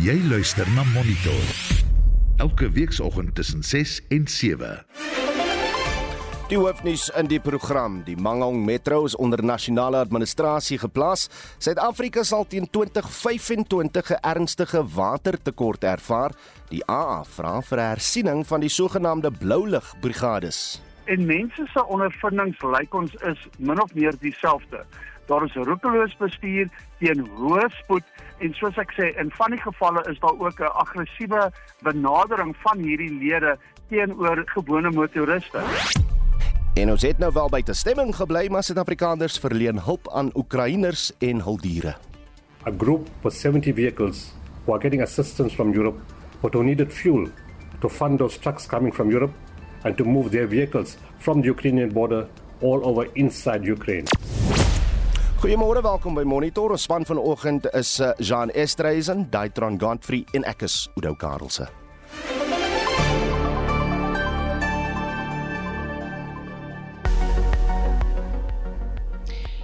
Jy luister na Monitor. Elke weekoggend tussen 6 en 7. Die hoofnuus in die program: Die Mangaung Metro is onder nasionale administrasie geplaas. Suid-Afrika sal teen 2025 'n ernstige watertekort ervaar. Die AA vra vir 'n hersiening van die sogenaamde blou lig brigades. En mense se ondervindings lyk ons is min of meer dieselfde. Daar is roekeloos bestuur teen hoë spoed en soos ek sê, in van die gevalle is daar ook 'n aggressiewe benadering van hierdie lede teenoor gewone motoriste. En ons het nou wel by te stemming gebly, maar Suid-Afrikaners verleen hulp aan Oekraïners en hul diere. A group with 70 vehicles who are getting assistance from Europe, but who needed fuel to fund those trucks coming from Europe and to move their vehicles from the Ukrainian border all over inside Ukraine. Goeiemôre, welkom by Monitor. Ons span vanoggend is eh, Jean Estreisen, Daitron Godfrey en ek is Udo Karlse.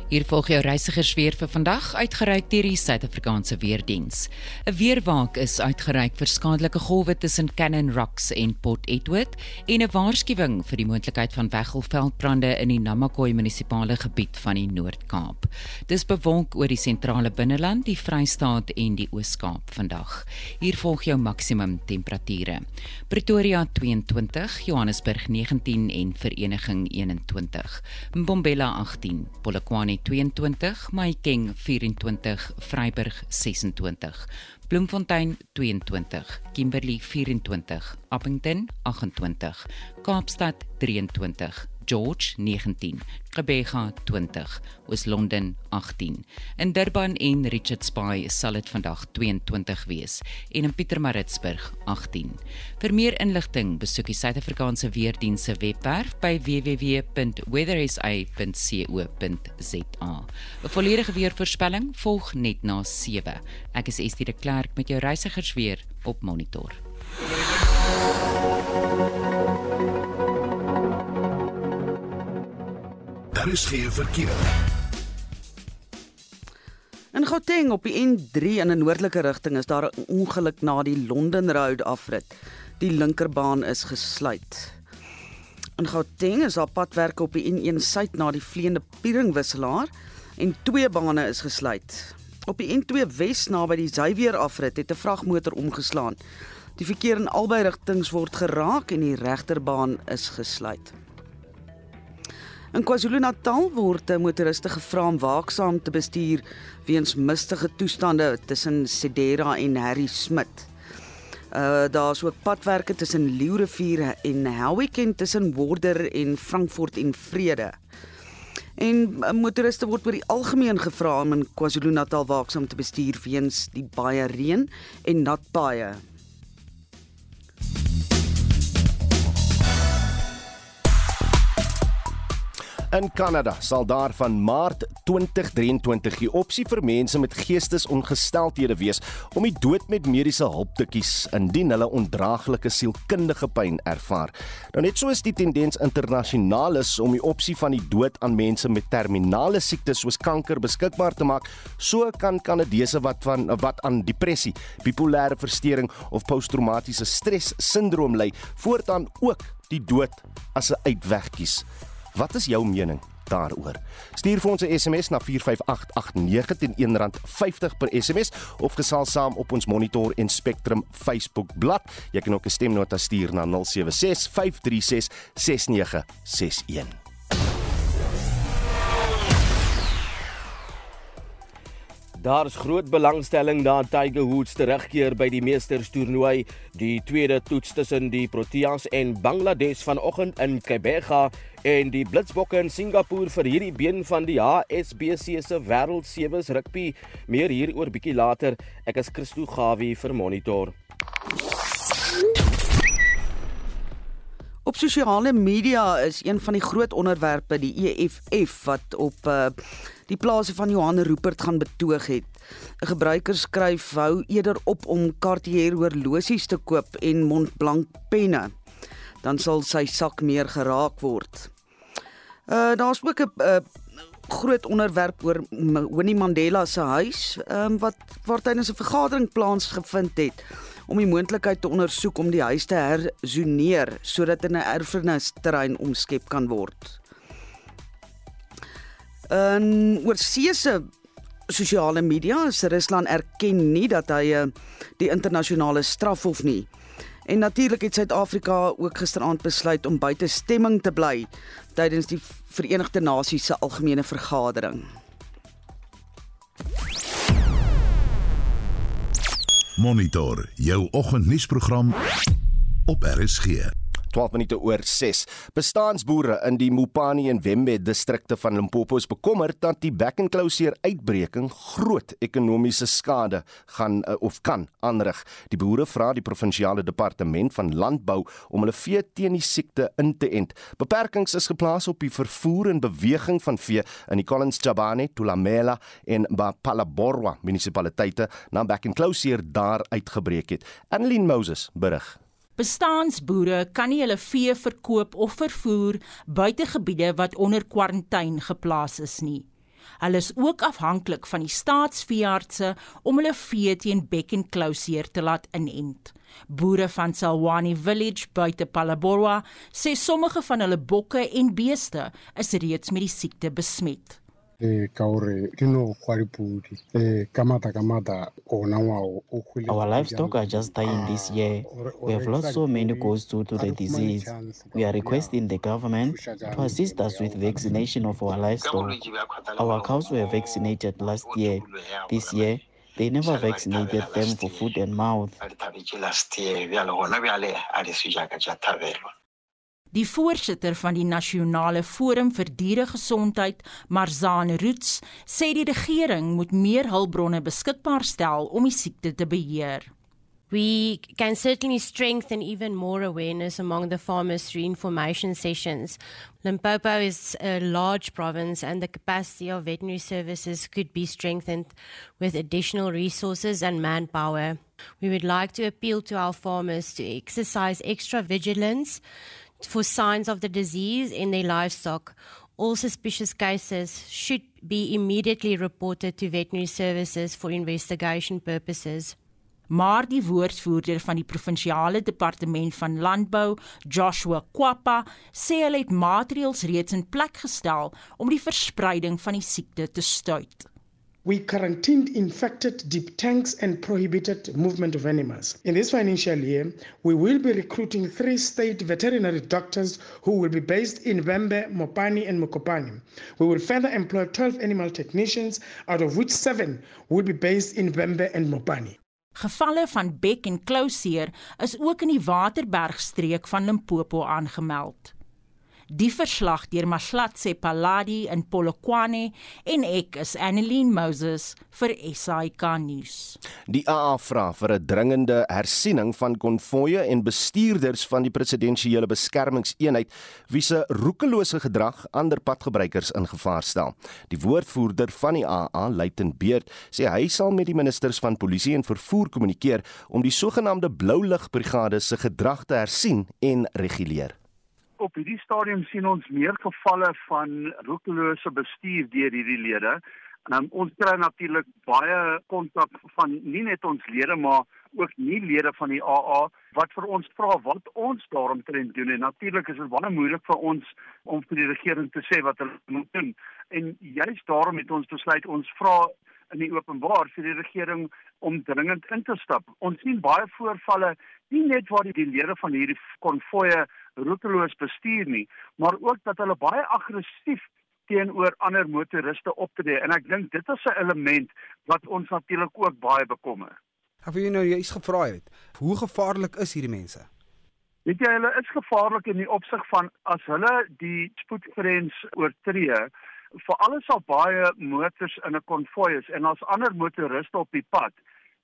Hier volg jou reisigersweer vir vandag uitgereik deur die Suid-Afrikaanse Weerdiens. 'n Weerwaak is uitgereik vir skadelike golwe tussen Cannon Rocks en Port Edward en 'n waarskuwing vir die moontlikheid van weggolfveldbrande in die Namakwa munisipale gebied van die Noord-Kaap. Dis bewolk oor die sentrale binneland, die Vrystaat en die Oos-Kaap vandag. Hier volg jou maksimum temperature. Pretoria 22, Johannesburg 19 en Vereniging 21. Mbombela 18, Polokwane 22, Mahikeng 24, Vryburg 26, Bloemfontein 22, Kimberley 24, Appington 28, Kaapstad 23, George 19, Gqeberha 20, Oos-London 18. In Durban en Richards Bay sal dit vandag 22 wees en in Pietermaritzburg 18. Vir meer inligting, besoek die Suid-Afrikaanse Weerdienste se webwerf by www.weatherisa.co.za. 'n Volledige weervoorspelling volg net na 7. Ek is Estie de Klerk met jou reisigersweer op Monitor. Geen verkeer. In Gauteng op die N3 in 'n noordelike rigting is daar 'n ongeluk na die London Road afrit. Die linkerbaan is gesluit. In Gauteng is daar padwerke op die N1 suid na die vleiende Pieringwisselaar en twee bane is gesluit. Op die N2 Wes naby die Xavier afrit het 'n vragmotor omgeslaan. Die verkeer in albei rigtings word geraak en die regterbaan is gesluit. In KwaZulu-Natal word motoriste gevra om waaksaam te bestuur weens mistige toestande tussen Sedera en Harry Smit. Uh daar's ook padwerke tussen Leeurivier en Helwick en tussen Worder en Frankfurt en Vrede. En uh, motoriste word oor die algemeen gevra om in KwaZulu-Natal waaksaam te bestuur weens die baie reën en nat paaie. In Kanada sal daar van Maart 2023 die opsie vir mense met geestesongesteldhede wees om die dood met mediese hulp te kies indien hulle ondraaglike sielkundige pyn ervaar. Nou net soos die tendens internasionaal is om die opsie van die dood aan mense met terminale siektes soos kanker beskikbaar te maak, so kan Kanadese wat van wat aan depressie, bipolêre verstoring of posttraumatiese stres sindroom ly, voortaan ook die dood as 'n uitweg kies. Wat is jou mening daaroor? Stuur vir ons 'n SMS na 45889 teen R1.50 per SMS of gesels saam op ons Monitor en Spectrum Facebook bladsy. Jy kan ook 'n stemnota stuur na 0765366961. Daar is groot belangstelling na Tiger Woods terugkeer by die Meesters toernooi. Die tweede toets tussen die Proteas en Bangladesh vanoggend in Kebega en die Blitsbokke in Singapore vir hierdie been van die HSBC se Wêreld Sewes rugby. Meer hieroor bietjie later. Ek is Christo Gawie vir Monitor. Op sosiale media is een van die groot onderwerpe die EFF wat op uh, die plase van Johan Rupert gaan betoog het. 'n Gebruiker skryf hou eerder op om Cartier horlosies te koop en Montblanc penne. Dan sal sy sak meer geraak word. Uh daar's ook 'n uh, groot onderwerp oor Winnie Mandela se huis, um, wat waar tydens 'n vergadering plaasgevind het om die moontlikheid te ondersoek om die huis te herzoneer sodat dit 'n erfenisterrein omskep kan word. En oor seëse sosiale media, Rusland erken nie dat hy eh, die internasionale strafhof nie En natuurlik het Suid-Afrika ook gisteraand besluit om buite stemming te bly tydens die Verenigde Nasies se algemene vergadering. Monitor jou oggendnuusprogram op RSG. 12 minute oor 6. Bestaansboere in die Mopani en Wembe distrikte van Limpopo is bekommerd dat die back and closure uitbreking groot ekonomiese skade gaan uh, of kan aanrig. Die boere vra die provinsiale departement van landbou om hulle vee teen die siekte in te ent. Beperkings is geplaas op die vervoer en beweging van vee in die Collins Jabane, Tulamela en Bapalaborwa munisipaliteite na back and closure daar uitgebreek het. Annelien Moses berig. Bestaansboere kan nie hulle vee verkoop of vervoer buite gebiede wat onder kwarantyne geplaas is nie. Hulle is ook afhanklik van die staatsveeartse om hulle vee teen bek en klouseer te laat inent. Boere van Salwani Village buite Palaborwa sê sommige van hulle bokke en beeste is reeds met die siekte besmet ka gore ke no kwa dipudi kamata kamata ona wa o khwile Our livestock are just dying this year. Ah, we have lost so many goats due to the disease. We are requesting the government to assist us with vaccination of our livestock. Our cows were vaccinated last year. This year, they never vaccinated them for foot and mouth. Die voorsitter van die Nasionale Forum vir Dieregesondheid, Marzaan Roots, sê die regering moet meer hulpbronne beskikbaar stel om die siekte te beheer. We can certainly strengthen even more awareness among the farmers through information sessions. Limpopo is a large province, and the capacity of veterinary services could be strengthened with additional resources and manpower. We would like to appeal to our farmers to exercise extra vigilance for signs of the disease in their livestock. All suspicious cases should be immediately reported to veterinary services for investigation purposes. Maar die woordvoerder van die provinsiale departement van landbou, Joshua Kwapa, sê hulle het maatreëls reeds in plek gestel om die verspreiding van die siekte te stuit. We quarantined infected deep tanks and prohibited movement of animals. In this financial year, we will be recruiting three state veterinary doctors who will be based in Vembe, Mopani, and Mokopani. We will further employ 12 animal technicians, out of which seven will be based in Vembe and Mopani. Gevalle van bek en klouseer is ook in die Waterbergstreek van Limpopo aangemeld. Die verslag deur Maslatse Paladi in Polokwane en ek is Annelien Moses vir SAK nuus. Die AA vra vir 'n dringende hersiening van konvoë en bestuurders van die presidensiële beskermingseenheid wie se roekelose gedrag ander padgebruikers in gevaar stel. Die woordvoerder van die AA, Luitenant Beerd, sê hy sal met die ministers van polisie en vervoer kommunikeer om die sogenaamde blou ligbrigade se gedrag te hersien en reguleer op hierdie stadium sien ons meer gevalle van roekelose bestuur deur hierdie lede. En um, ons kry natuurlik baie kontak van nie net ons lede maar ook nie lede van die AA wat vir ons vra wat ons daaromtrent doen en natuurlik is dit baie moeilik vir ons om vir die regering te sê wat hulle moet doen. En juist daarom het ons besluit ons vra in die openbaar vir die regering om dringend in te stap. Ons sien baie voorvalle nie net waar die, lede van hierdie konvoë roekeloos bestuur nie, maar ook dat hulle baie aggressief teenoor ander motoriste optree en ek dink dit is 'n element wat ons natuurlik ook baie bekommer. Ek wil jou nou juist gevra het, hoe gevaarlik is hierdie mense? Weet jy hulle is gevaarlik in die opsig van as hulle die spoedgrens oortree, vir alles al baie motors in 'n konvoi is en as ander motoriste op die pad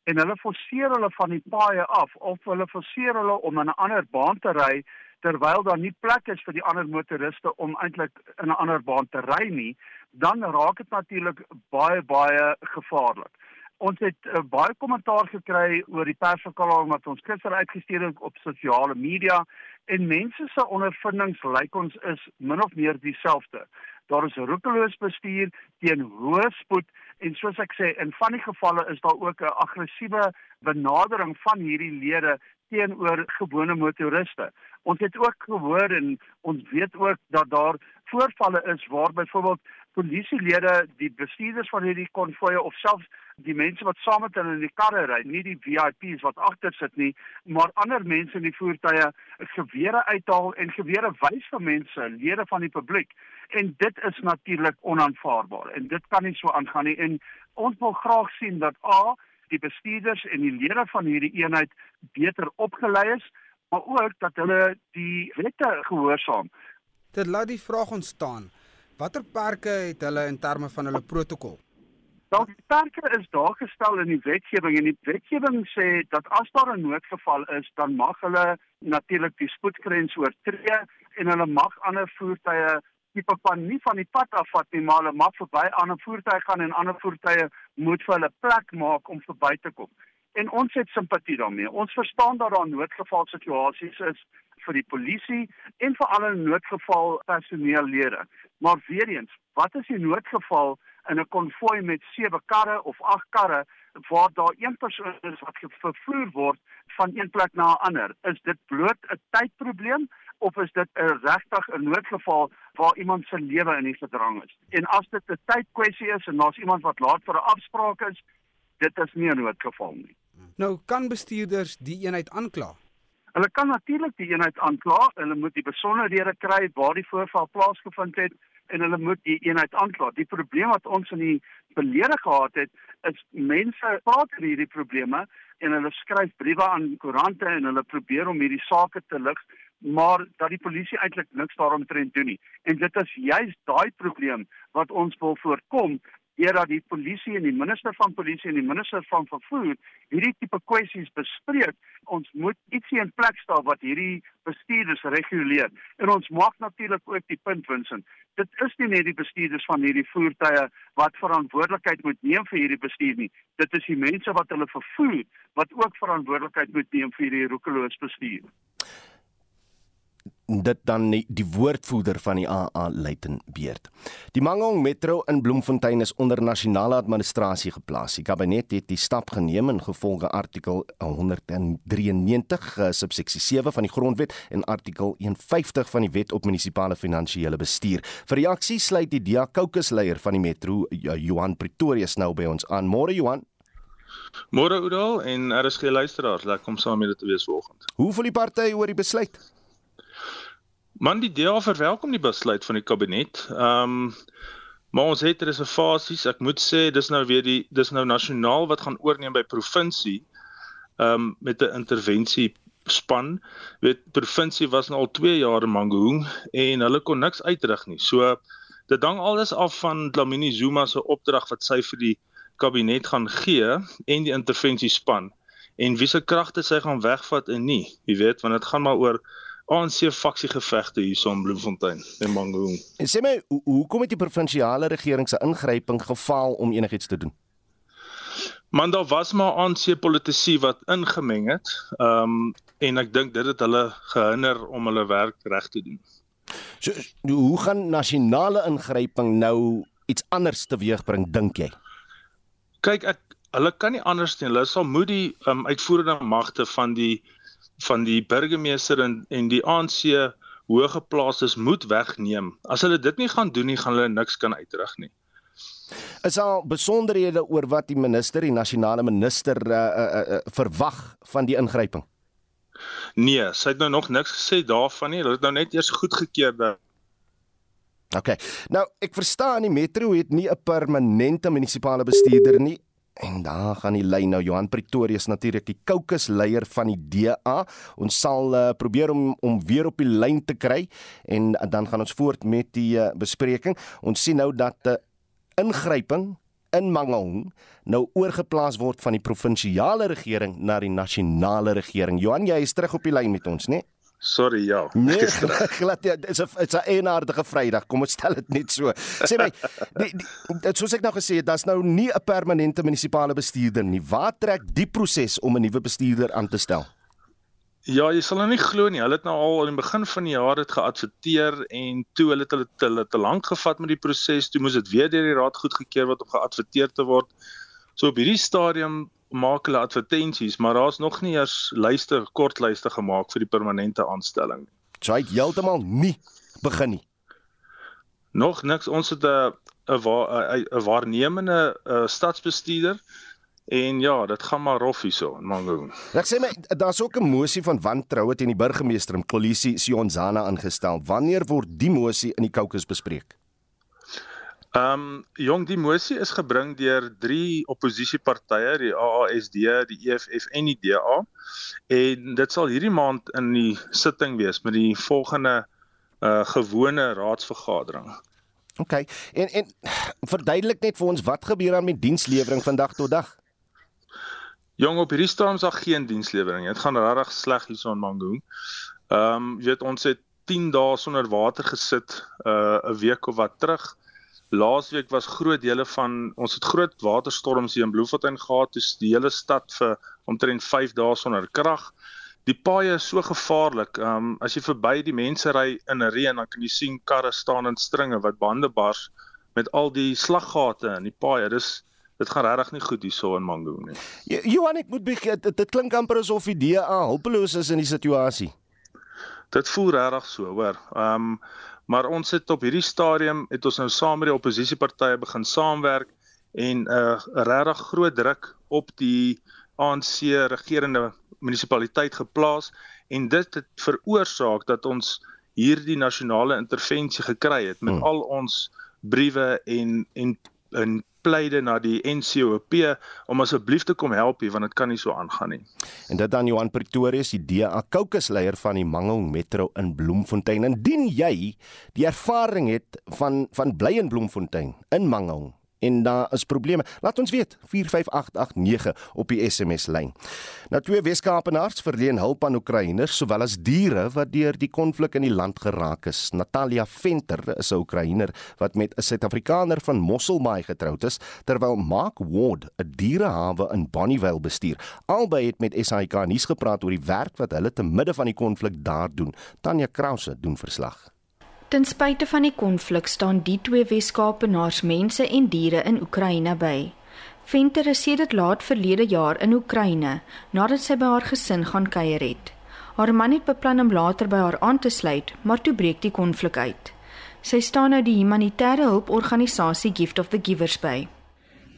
en hulle forceer hulle van die paaie af of hulle forceer hulle om in 'n ander baan te ry terwyl daar nie plek is vir die ander motoriste om eintlik in 'n ander baan te ry nie, dan raak dit natuurlik baie baie gevaarlik. Ons het uh, baie kommentaar gekry oor die persverklaring wat ons gister uitgestuur het op sosiale media en mense se ondervindings lyk ons is min of meer dieselfde Daar is roekeloos bestuur teen hoë spoed en soos ek sê, in van die gevalle is daar ook 'n aggressiewe benadering van hierdie lede teenoor gewone motoriste. Ons het ook gehoor en ons weet ook dat daar voorvalle is waar byvoorbeeld polisielede die bestuurders van hierdie konvoë of selfs die mense wat saam met hulle in die karre ry, nie die VIP's wat agter sit nie, maar ander mense in die voertuie gewere uithaal en gewere wys vir mense, lede van die publiek. En dit is natuurlik onaanvaarbaar en dit kan nie so aangaan nie en ons wil graag sien dat A die bestuurders en die lede van hierdie eenheid beter opgelei is, maar ook dat hulle die wette gehoorsaam. Dit laat die vraag ontstaan Watter perke het hulle in terme van hulle protokol? Daar die perke is daar gestel in die wetgewing en die wetgewing sê dat as daar 'n noodgeval is, dan mag hulle natuurlik die spoedgrens oortree en hulle mag ander voertuie tipe van nie van die pad afvat nie, maar hulle mag verby ander voertuie gaan en ander voertuie moet vir hulle plek maak om verby te kom. En ons het simpatie daarmee. Ons verstaan dat daar noodgeval situasies is vir die polisie en vir alle noodgeval personeellede. Maar weer eens, wat is die noodgeval in 'n konvooi met 7 karre of 8 karre waar daar een persoon is wat vervoer word van een plek na 'n ander? Is dit bloot 'n tydprobleem of is dit 'n regtig 'n noodgeval waar iemand se lewe in die gedrang is? En as dit 'n tydkwessie is en daar's iemand wat laat vir 'n afspraak is, dit is nie 'n noodgeval nie. Nou kan bestuurders die eenheid aankla. Hulle kan natuurlik die eenheid aankla. Hulle moet die besonderhede kry waar die voorval plaasgevind het en hulle moet die eenheid aankla. Die probleem wat ons in die verlede gehad het, is mense praat oor hierdie probleme en hulle skryf briewe aan koerante en hulle probeer om hierdie sake te lig, maar dat die polisie eintlik niks daaromtrent doen nie. En dit is juist daai probleem wat ons wil voorkom deurdat die polisie en die minister van polisie en die minister van vervoer hierdie tipe kwessies bespreek. Ons moet ietsie in plek stel wat hierdie bestuurders reguleer. En ons maak natuurlik ook die punt Vincent. Dit is nie net die bestuurders van hierdie voertuie wat verantwoordelikheid moet neem vir hierdie bestuur nie. Dit is die mense wat hulle vervoer wat ook verantwoordelikheid moet neem vir hierdie roekeloos bestuur dit dan die, die woordvoerder van die AA Luiten Beerd. Die Mangaung Metro in Bloemfontein is onder nasionale administrasie geplaas. Die kabinet het die stap geneem in gevolge artikel 193 eh, subseksie 7 van die grondwet en artikel 150 van die wet op munisipale finansiële bestuur. Vir reaksie sluit die DEA caucus leier van die Metro, Johan Pretorius nou by ons aan. Môre Johan. Môre Oudal en RSG luisteraars, lekker om saam met julle te wees vanoggend. Hoe voel die party oor die besluit? Man die DA verwelkom die besluit van die kabinet. Ehm um, maar ons het reservasies. Ek moet sê dis nou weer die dis nou nasionaal wat gaan oorneem by provinsie. Ehm um, met 'n intervensie span. Weet provinsie was nou al 2 jaar in Mangaung en hulle kon niks uitrig nie. So dit hang alles af van Dlamini Zuma se opdrag wat sy vir die kabinet gaan gee en die intervensie span en wie se kragte sy gaan wegvat en nie. Jy weet want dit gaan maar oor ANC faksiegevegte hier in Bloemfontein en Mangaung. En sê my, hoekom het die provinsiale regering se ingryping gefaal om enigiets te doen? Man daar was maar ANC politici wat ingemeng het. Ehm um, en ek dink dit het hulle gehinder om hulle werk reg te doen. So hoe gaan nasionale ingryping nou iets anders teweegbring dink jy? Kyk ek hulle kan nie anders nie. Hulle sal moet die um, uitvoerende magte van die van die burgemeester en en die ANC hoë geplaastes moet wegneem. As hulle dit nie gaan doen nie, gaan hulle niks kan uitrig nie. Is al besonderhede oor wat die minister, die nasionale minister uh, uh, uh, verwag van die ingryping? Nee, sy het nou nog niks gesê daarvan nie. Hulle het nou net eers goedgekeur dat OK. Nou, ek verstaan die metro het nie 'n permanente munisipale bestuurder nie. En daar gaan die lyn nou Johan Pretorius natuurlik die caucus leier van die DA. Ons sal uh, probeer om om weer op die lyn te kry en uh, dan gaan ons voort met die uh, bespreking. Ons sien nou dat 'n uh, ingryping in Mangaung nou oorgeplaas word van die provinsiale regering na die nasionale regering. Johan, jy is terug op die lyn met ons, né? Nee? Sorry, ja. Nee, glad ja, dit's 'n dit's 'n eenaardige Vrydag. Kom ons stel dit net so. Sê my, die, die soos ek nou gesê het, daar's nou nie 'n permanente munisipale bestuurder nie. Waar trek die proses om 'n nuwe bestuurder aan te stel? Ja, jy sal nou nie glo nie. Hulle het nou al aan die begin van die jaar dit geadverteer en toe hulle het hulle te, te, te lank gevat met die proses. Toe moes dit weer deur die raad goedgekeur word om geadverteer te word. So op hierdie stadium maak hulle advertensies, maar daar's nog nie eers lyste kortlyste gemaak vir die permanente aanstelling nie. So hy het heeltemal nie begin nie. Nog niks. Ons het 'n 'n 'n waarnemende stadsbestuurder En ja, dit gaan maar rof hierso in Mangaung. Ek sê my daar's ook 'n mosie van wantroue teen die burgemeester in Kolisi Sionzana aangestel. Wanneer word die mosie in die kokes bespreek? Ehm um, jong, die mosie is gebring deur drie oppositiepartye, die AASD, die EFF en die DA. En dit sal hierdie maand in die sitting wees met die volgende uh gewone raadsvergadering. OK. En en verduidelik net vir ons wat gebeur aan met dienslewering vandag tot dag? Jong op hierdie stadium is daar geen dienslewering. Dit gaan regtig sleg hier so in Mangaung. Ehm um, jy weet ons het 10 dae sonder water gesit uh 'n week of wat terug. Laasweek was groot dele van ons het groot waterstorms hier in Bloemfontein gehad, dis die hele stad vir omtrent 5 dae sonder krag. Die paaie is so gevaarlik. Ehm um, as jy verby die mense ry in reën, dan kan jy sien karre staan in stringe wat bande bars met al die slaggate in die paaie. Dis dit gaan regtig nie goed hierso in Mango nie. Johan, ek moet begin dit, dit klink amper asof die DA hulpeloos is in die situasie. Dit voel regtig so, hoor. Ehm um, maar ons het op hierdie stadium het ons nou saam met die oppositiepartye begin saamwerk en 'n uh, regtig groot druk op die ANC regerende munisipaliteit geplaas en dit het veroorsaak dat ons hierdie nasionale intervensie gekry het met hmm. al ons briewe en en en pleide na die NCOP om asseblief te kom help hier want dit kan nie so aangaan nie. En dit dan Johan Pretorius, die DA kokesleier van die Mangaung Metro in Bloemfontein. Indien jy die ervaring het van van bly in Bloemfontein in Mangaung en daar is probleme. Laat ons weet 45889 op die SMS lyn. Nou twee Weskaapenaars verleen hulp aan Oekraïners sowel as diere wat deur die konflik in die land geraak is. Natalia Venter is 'n Oekraïner wat met 'n Suid-Afrikaner van Mosselbaai getroud is, terwyl Mark Ward 'n dierehawe in Bonnievale bestuur. Albei het met SAK nuus gepraat oor die werk wat hulle te midde van die konflik daar doen. Tanya Krause doen verslag. Ten spyte van die konflik staan die twee Wes-Kaapenaars mense en diere in Oekraïne by. Venter is sedert laat verlede jaar in Oekraïne nadat sy by haar gesin gaan kuier het. Haar man het beplan om later by haar aan te sluit, maar toe breek die konflik uit. Sy staan nou die humanitêre hulporganisasie Gift of the Givers by.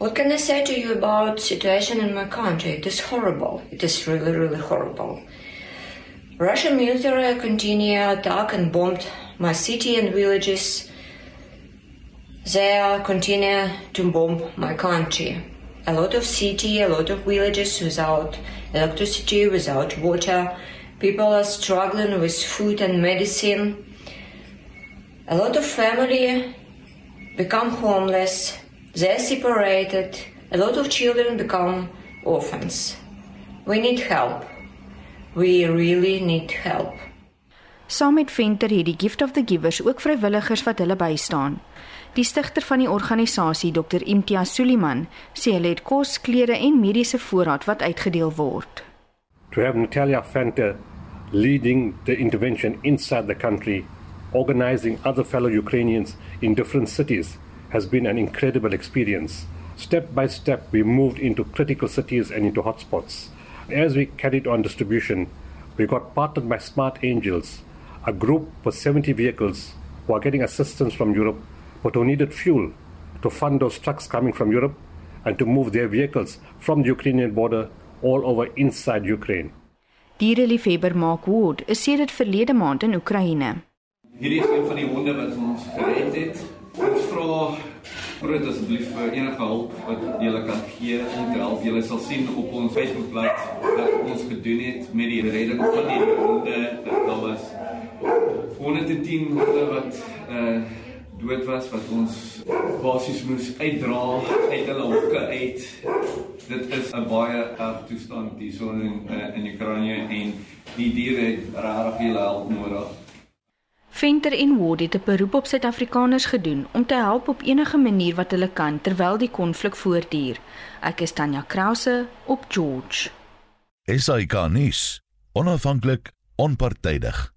What can I say to you about situation in my country? It is horrible. It is really really horrible. Russian military continue attack and bombed my city and villages. They continue to bomb my country. A lot of city, a lot of villages without electricity, without water. People are struggling with food and medicine. A lot of family become homeless. They're separated. A lot of children become orphans. We need help. We really need help. Saam met Venter het die Gift of the Givers ook vrywilligers wat hulle bystaan. Die stigter van die organisasie, Dr Imtiaz Suliman, sê hulle het kos, klere en mediese voorraad wat uitgedeel word. To have Natalia Venter leading the intervention inside the country, organizing other fellow Ukrainians in different cities has been an incredible experience. Step by step we moved into critical cities and into hotspots. As we carried on distribution, we got partnered by Smart Angels, a group with 70 vehicles who are getting assistance from Europe, but who needed fuel to fund those trucks coming from Europe and to move their vehicles from the Ukrainian border all over inside Ukraine. Diereliefhebber Mark Wood is sedert verlede maand in Oekraïne. Hierdie is een van die honde wat ons gered het. Ons vra groot asseblief vir enige hulp wat julle kan gee om te help. Julle sal sien op ons Facebookblad wat ons gedoen het met die redding van die honde. Daar was 110 honde wat uh dood was wat ons basies moes uitdra uit hulle hokke uit. Dit is 'n baie erg toestand hierson in uh, in Oekraïne en die diere het regtig hulp nodig. Venter en Ward het 'n beroep op Suid-Afrikaners gedoen om te help op enige manier wat hulle kan terwyl die konflik voortduur. Ek is Tanya Krause op George. SAK nuus Onafhanklik, onpartydig.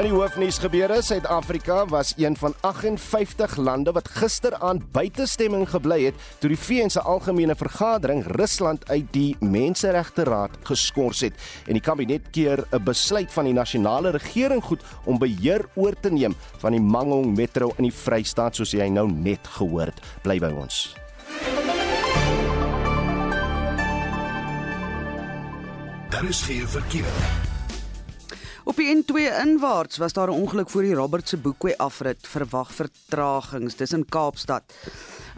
In die hoofnuus gebeure, Suid-Afrika was een van 58 lande wat gisteraand buitestemming gebly het toe die VN se algemene vergadering Rusland uit die Menseregte Raad geskort het en die kabinet keer 'n besluit van die nasionale regering goed om beheer oor te neem van die Mangaung Metro in die Vrystaat soos jy nou net gehoor het. Bly by ons. Daar is geen verkeer. Op die N2 inwaarts was daar 'n ongeluk voor die Robert se Boekway afrit, verwag vertragings tussen Kaapstad.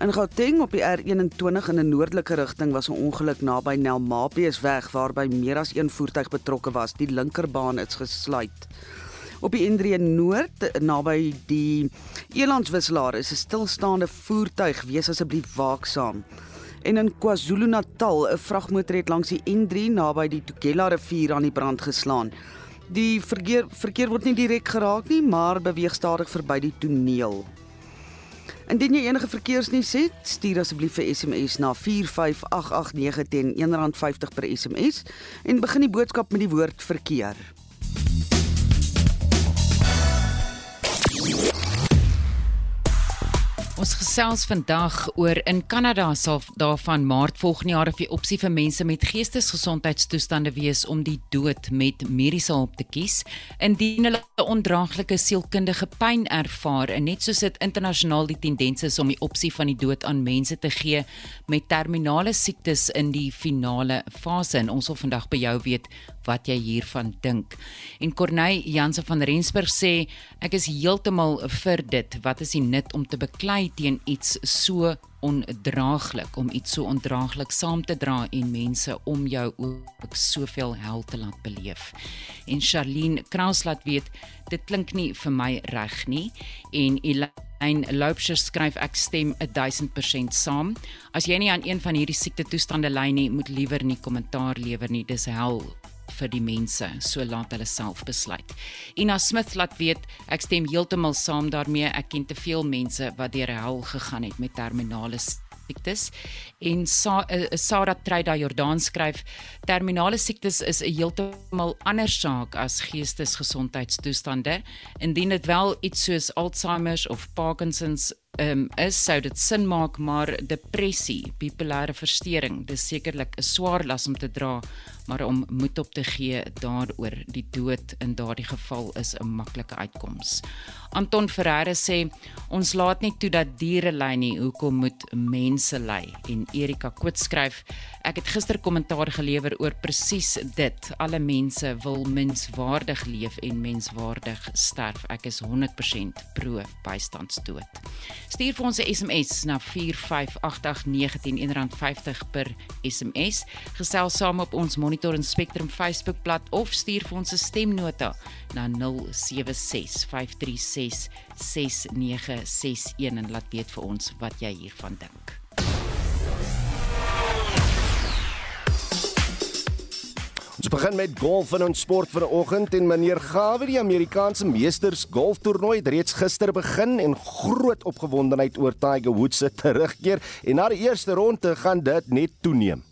In Gauteng op die R21 in 'n noordelike rigting was 'n ongeluk naby Nelmapies weg waarby meer as een voertuig betrokke was. Die linkerbaan is gesluit. Op die N3 Noord naby die Elandswisselaar is 'n stilstaande voertuig, wees asseblief waaksaam. En in KwaZulu-Natal, 'n vragmotor het langs die N3 naby die Tugela rivier aan die brand geslaan. Die verkeer verkeer word nie direk geraak nie, maar beweeg stadig verby die toneel. Indien jy enige verkeersnuus het, stuur asseblief 'n SMS na 45889 teen R1.50 per SMS en begin die boodskap met die woord verkeer. Ons gesels vandag oor in Kanada sal daarvan Maart volgende jaar of die opsie vir mense met geestesgesondheidstoestande wees om die dood met mediese hulp te kies indien hulle ondraaglike sielkundige pyn ervaar en net soos dit internasionaal die tendens is om die opsie van die dood aan mense te gee met terminale siektes in die finale fase. En ons wil vandag by jou weet wat jy hiervan dink. En Corneille Jansen van Rensburg sê ek is heeltemal vir dit. Wat is die nut om te beklei teen iets so ondraaglik om iets so ondraaglik saam te dra en mense om jou ook soveel hel te laat beleef. En Charlene Kraus laat weet dit klink nie vir my reg nie en Elaine Loupsher skryf ek stem 1000% saam. As jy nie aan een van hierdie siekte toestande ly nie, moet liewer nie kommentaar lewer nie. Dis hel vir die mense, so laat hulle self besluit. Ina Smith laat weet, ek stem heeltemal saam daarmee. Ek ken te veel mense wat deur hel gegaan het met terminale siektes en Sa uh, Sarah Treida Jordan skryf terminale siektes is 'n heeltemal ander saak as geestesgesondheidstoestande indien dit wel iets soos Alzheimer of Parkinsons um, is sou dit sin maak maar depressie bipolêre verstoring dis sekerlik 'n swaar las om te dra maar om moed op te gee daaroor die dood in daardie geval is 'n maklike uitkoms. Anton Ferreira sê ons laat nie toe dat diere ly nie, hoekom moet mense ly? En Erika Koot skryf ek het gister kommentaar gelewer oor presies dit. Alle mense wil menswaardig leef en menswaardig sterf. Ek is 100% pro bystandsdood. Stuur vir ons 'n SMS na 45889 R1.50 per SMS. Gesels saam op ons Monitor en Spectrum Facebookblad of stuur vir ons 'n stemnota na 0765366961 en laat weet vir ons wat jy hiervan dink. Ons begin met golf in ons sport vanoggend en meneer Gawe die Amerikaanse Meesters Golftoernooi het reeds gister begin en groot opgewondenheid oor Tiger Woods se terugkeer en na die eerste ronde gaan dit net toeneem.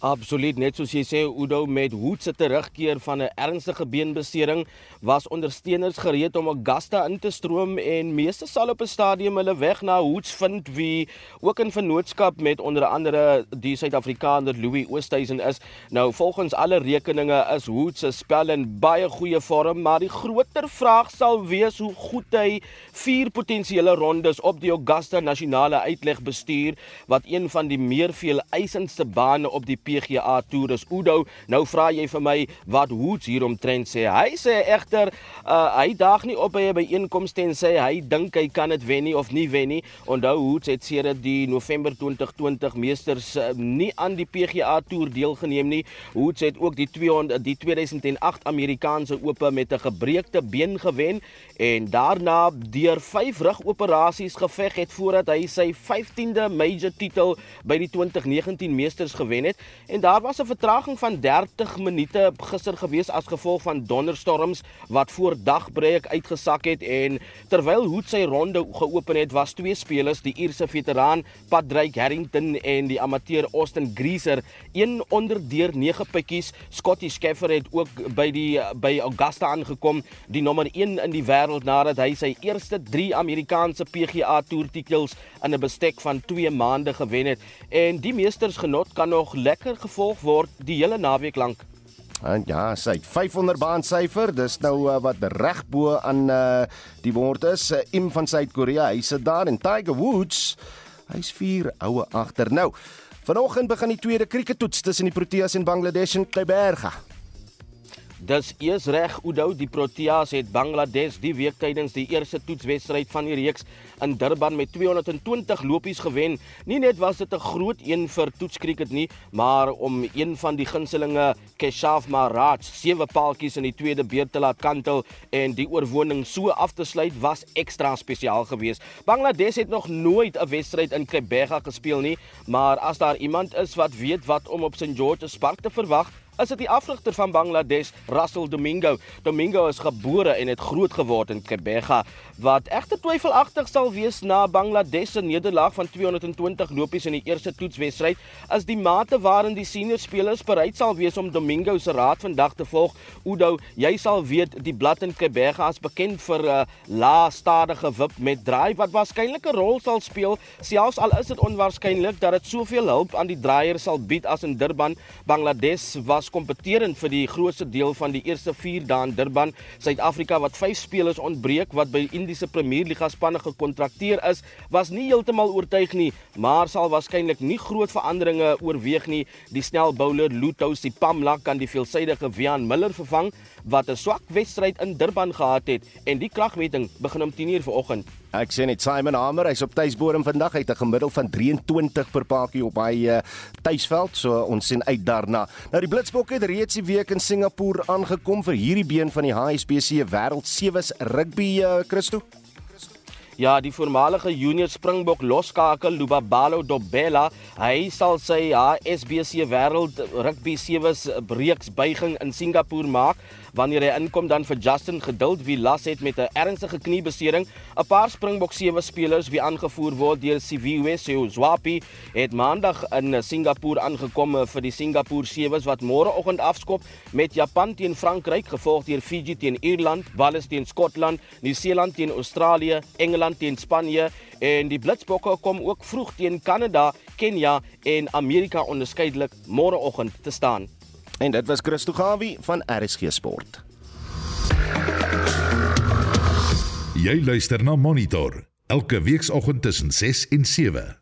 Absoluut net soos jy sê Udo met Hoed se terugkeer van 'n ernstige beenbesering was ondersteuners gereed om Augusta in te stroom en meeste sal op 'n stadium hulle weg na Hoeds vind wie ook in vennootskap met onder andere die Suid-Afrikaner Louis Oosthuizen is. Nou volgens alle rekeninge is Hoed se spel in baie goeie vorm, maar die groter vraag sal wees hoe goed hy vier potensiële rondes op die Augusta nasionale uitleg bestuur wat een van die meer veel eisendste bane op die PGA Tour is Udo. Nou vra jy vir my wat Hoots hieromtrent sê. Hy sê egter uh, hy daag nie op by 'n byeenkoms en sê hy dink hy kan dit wen nie of nie wen nie. Onthou Hoots het sedert die November 2020 meesters uh, nie aan die PGA Tour deelgeneem nie. Hoots het ook die 200 die 2008 Amerikaanse Ope met 'n gebreekte been gewen en daarna deur 5 rugoperasies geveg het voordat hy sy 15de major titel by die 2019 meesters gewen het. En daar was 'n vertraging van 30 minute gister gewees as gevolg van donderstorms wat voor dagbreek uitgesak het en terwyl Hoed sy ronde geopen het, was twee spelers, die Ierse veteraan Patrick Harrington en die amateur Austin Greaser, een onder deur 9 pikkies. Scotty Scheffler het ook by die by Augusta aangekom, die nommer 1 in die wêreld nadat hy sy eerste 3 Amerikaanse PGA Tour titels in 'n bestek van 2 maande gewen het. En die meestersgenot kan nog lekker gevolg word die hele naweek lank. En ja, sy het 500 baan syfer. Dis nou uh, wat reg bo aan uh, die woord is. Uh, Im van Suid-Korea, hy sit daar en Tiger Woods, hy's 4 oue agter. Nou, vanoggend begin die tweede krieketoets tussen die Proteas en Bangladesh in Kleiberga. Dis eers reg Oudo die Proteas het Bangladesh die week tydens die eerste toetswedstryd van die reeks in Durban met 220 lopies gewen. Nie net was dit 'n groot een vir toetskriket nie, maar om een van die gunstelinge Keshav Maharaj sewe paaltjies in die tweede beurt te laat kantel en die oorwinning so af te sluit was ekstra spesiaal geweest. Bangladesh het nog nooit 'n wedstryd in Kebega gespeel nie, maar as daar iemand is wat weet wat om op St George's Park te verwag, is dit die afrigter van Bangladesh, Russell Domingo. Domingo is gebore en het groot geword in Kebega, wat egter twyfelagtig sal wees na Bangladesh se nederlaag van 220 lopies in die eerste toetswedstryd, as die mate waarin die senior spelers bereid sal wees om Domingo se raad vandag te volg. Udo, jy sal weet die blad in Kebega is bekend vir 'n uh, lae stadige wip met draai wat waarskynlik 'n rol sal speel, selfs al is dit onwaarskynlik dat dit soveel hulp aan die draaier sal bied as in Durban. Bangladesh was kompeterend vir die grootste deel van die eerste 4 dae in Durban. Suid-Afrika wat 5 spelers ontbreek wat by Indiese Premierliga spanne gekontrakteer is, was nie heeltemal oortuig nie, maar sal waarskynlik nie groot veranderinge oorweeg nie. Die snel bowler Lutou Sipamla kan die veelsidige Wian Miller vervang wat 'n swak wedstryd in Durban gehad het en die kragmeting begin om 10:00 vanoggend. Ek sien net Simon Hamer, hy's op tuisbodem vandag. Hy het 'n gemiddeld van 23 per paadjie op hy uh, tuisveld, so ons sien uit daarna. Nou die Blitsbokke het reeds die week in Singapore aangekom vir hierdie been van die HSBC Wêreld Sewes Rugby uh, Christo. Ja, die voormalige junior Springbok loskakel Lubabalo Dobela, hy sal sy HSBC Wêreld Rugby Sewes reeks buiging in Singapore maak wanneer hy inkom dan vir Justin Geduld wie las het met 'n ernstige kniebesering. 'n Paar Springbok sewe spelers wie aangevoer word deur Siviwe Seozwapi het maandag in Singapore aangekom vir die Singapore sewes wat môreoggend afskop met Japan teen Frankryk gevolg deur Fiji teen Ierland, Wales teen Skotland, Nieu-Seeland teen Australië, Engeland teen Spanje en die Blitsbokke kom ook vroeg teen Kanada, Kenia en Amerika onderskeidelik môreoggend te staan. En dit was Christo Gawie van RSG Sport. Jy luister na Monitor elke weekoggend tussen 6 en 7.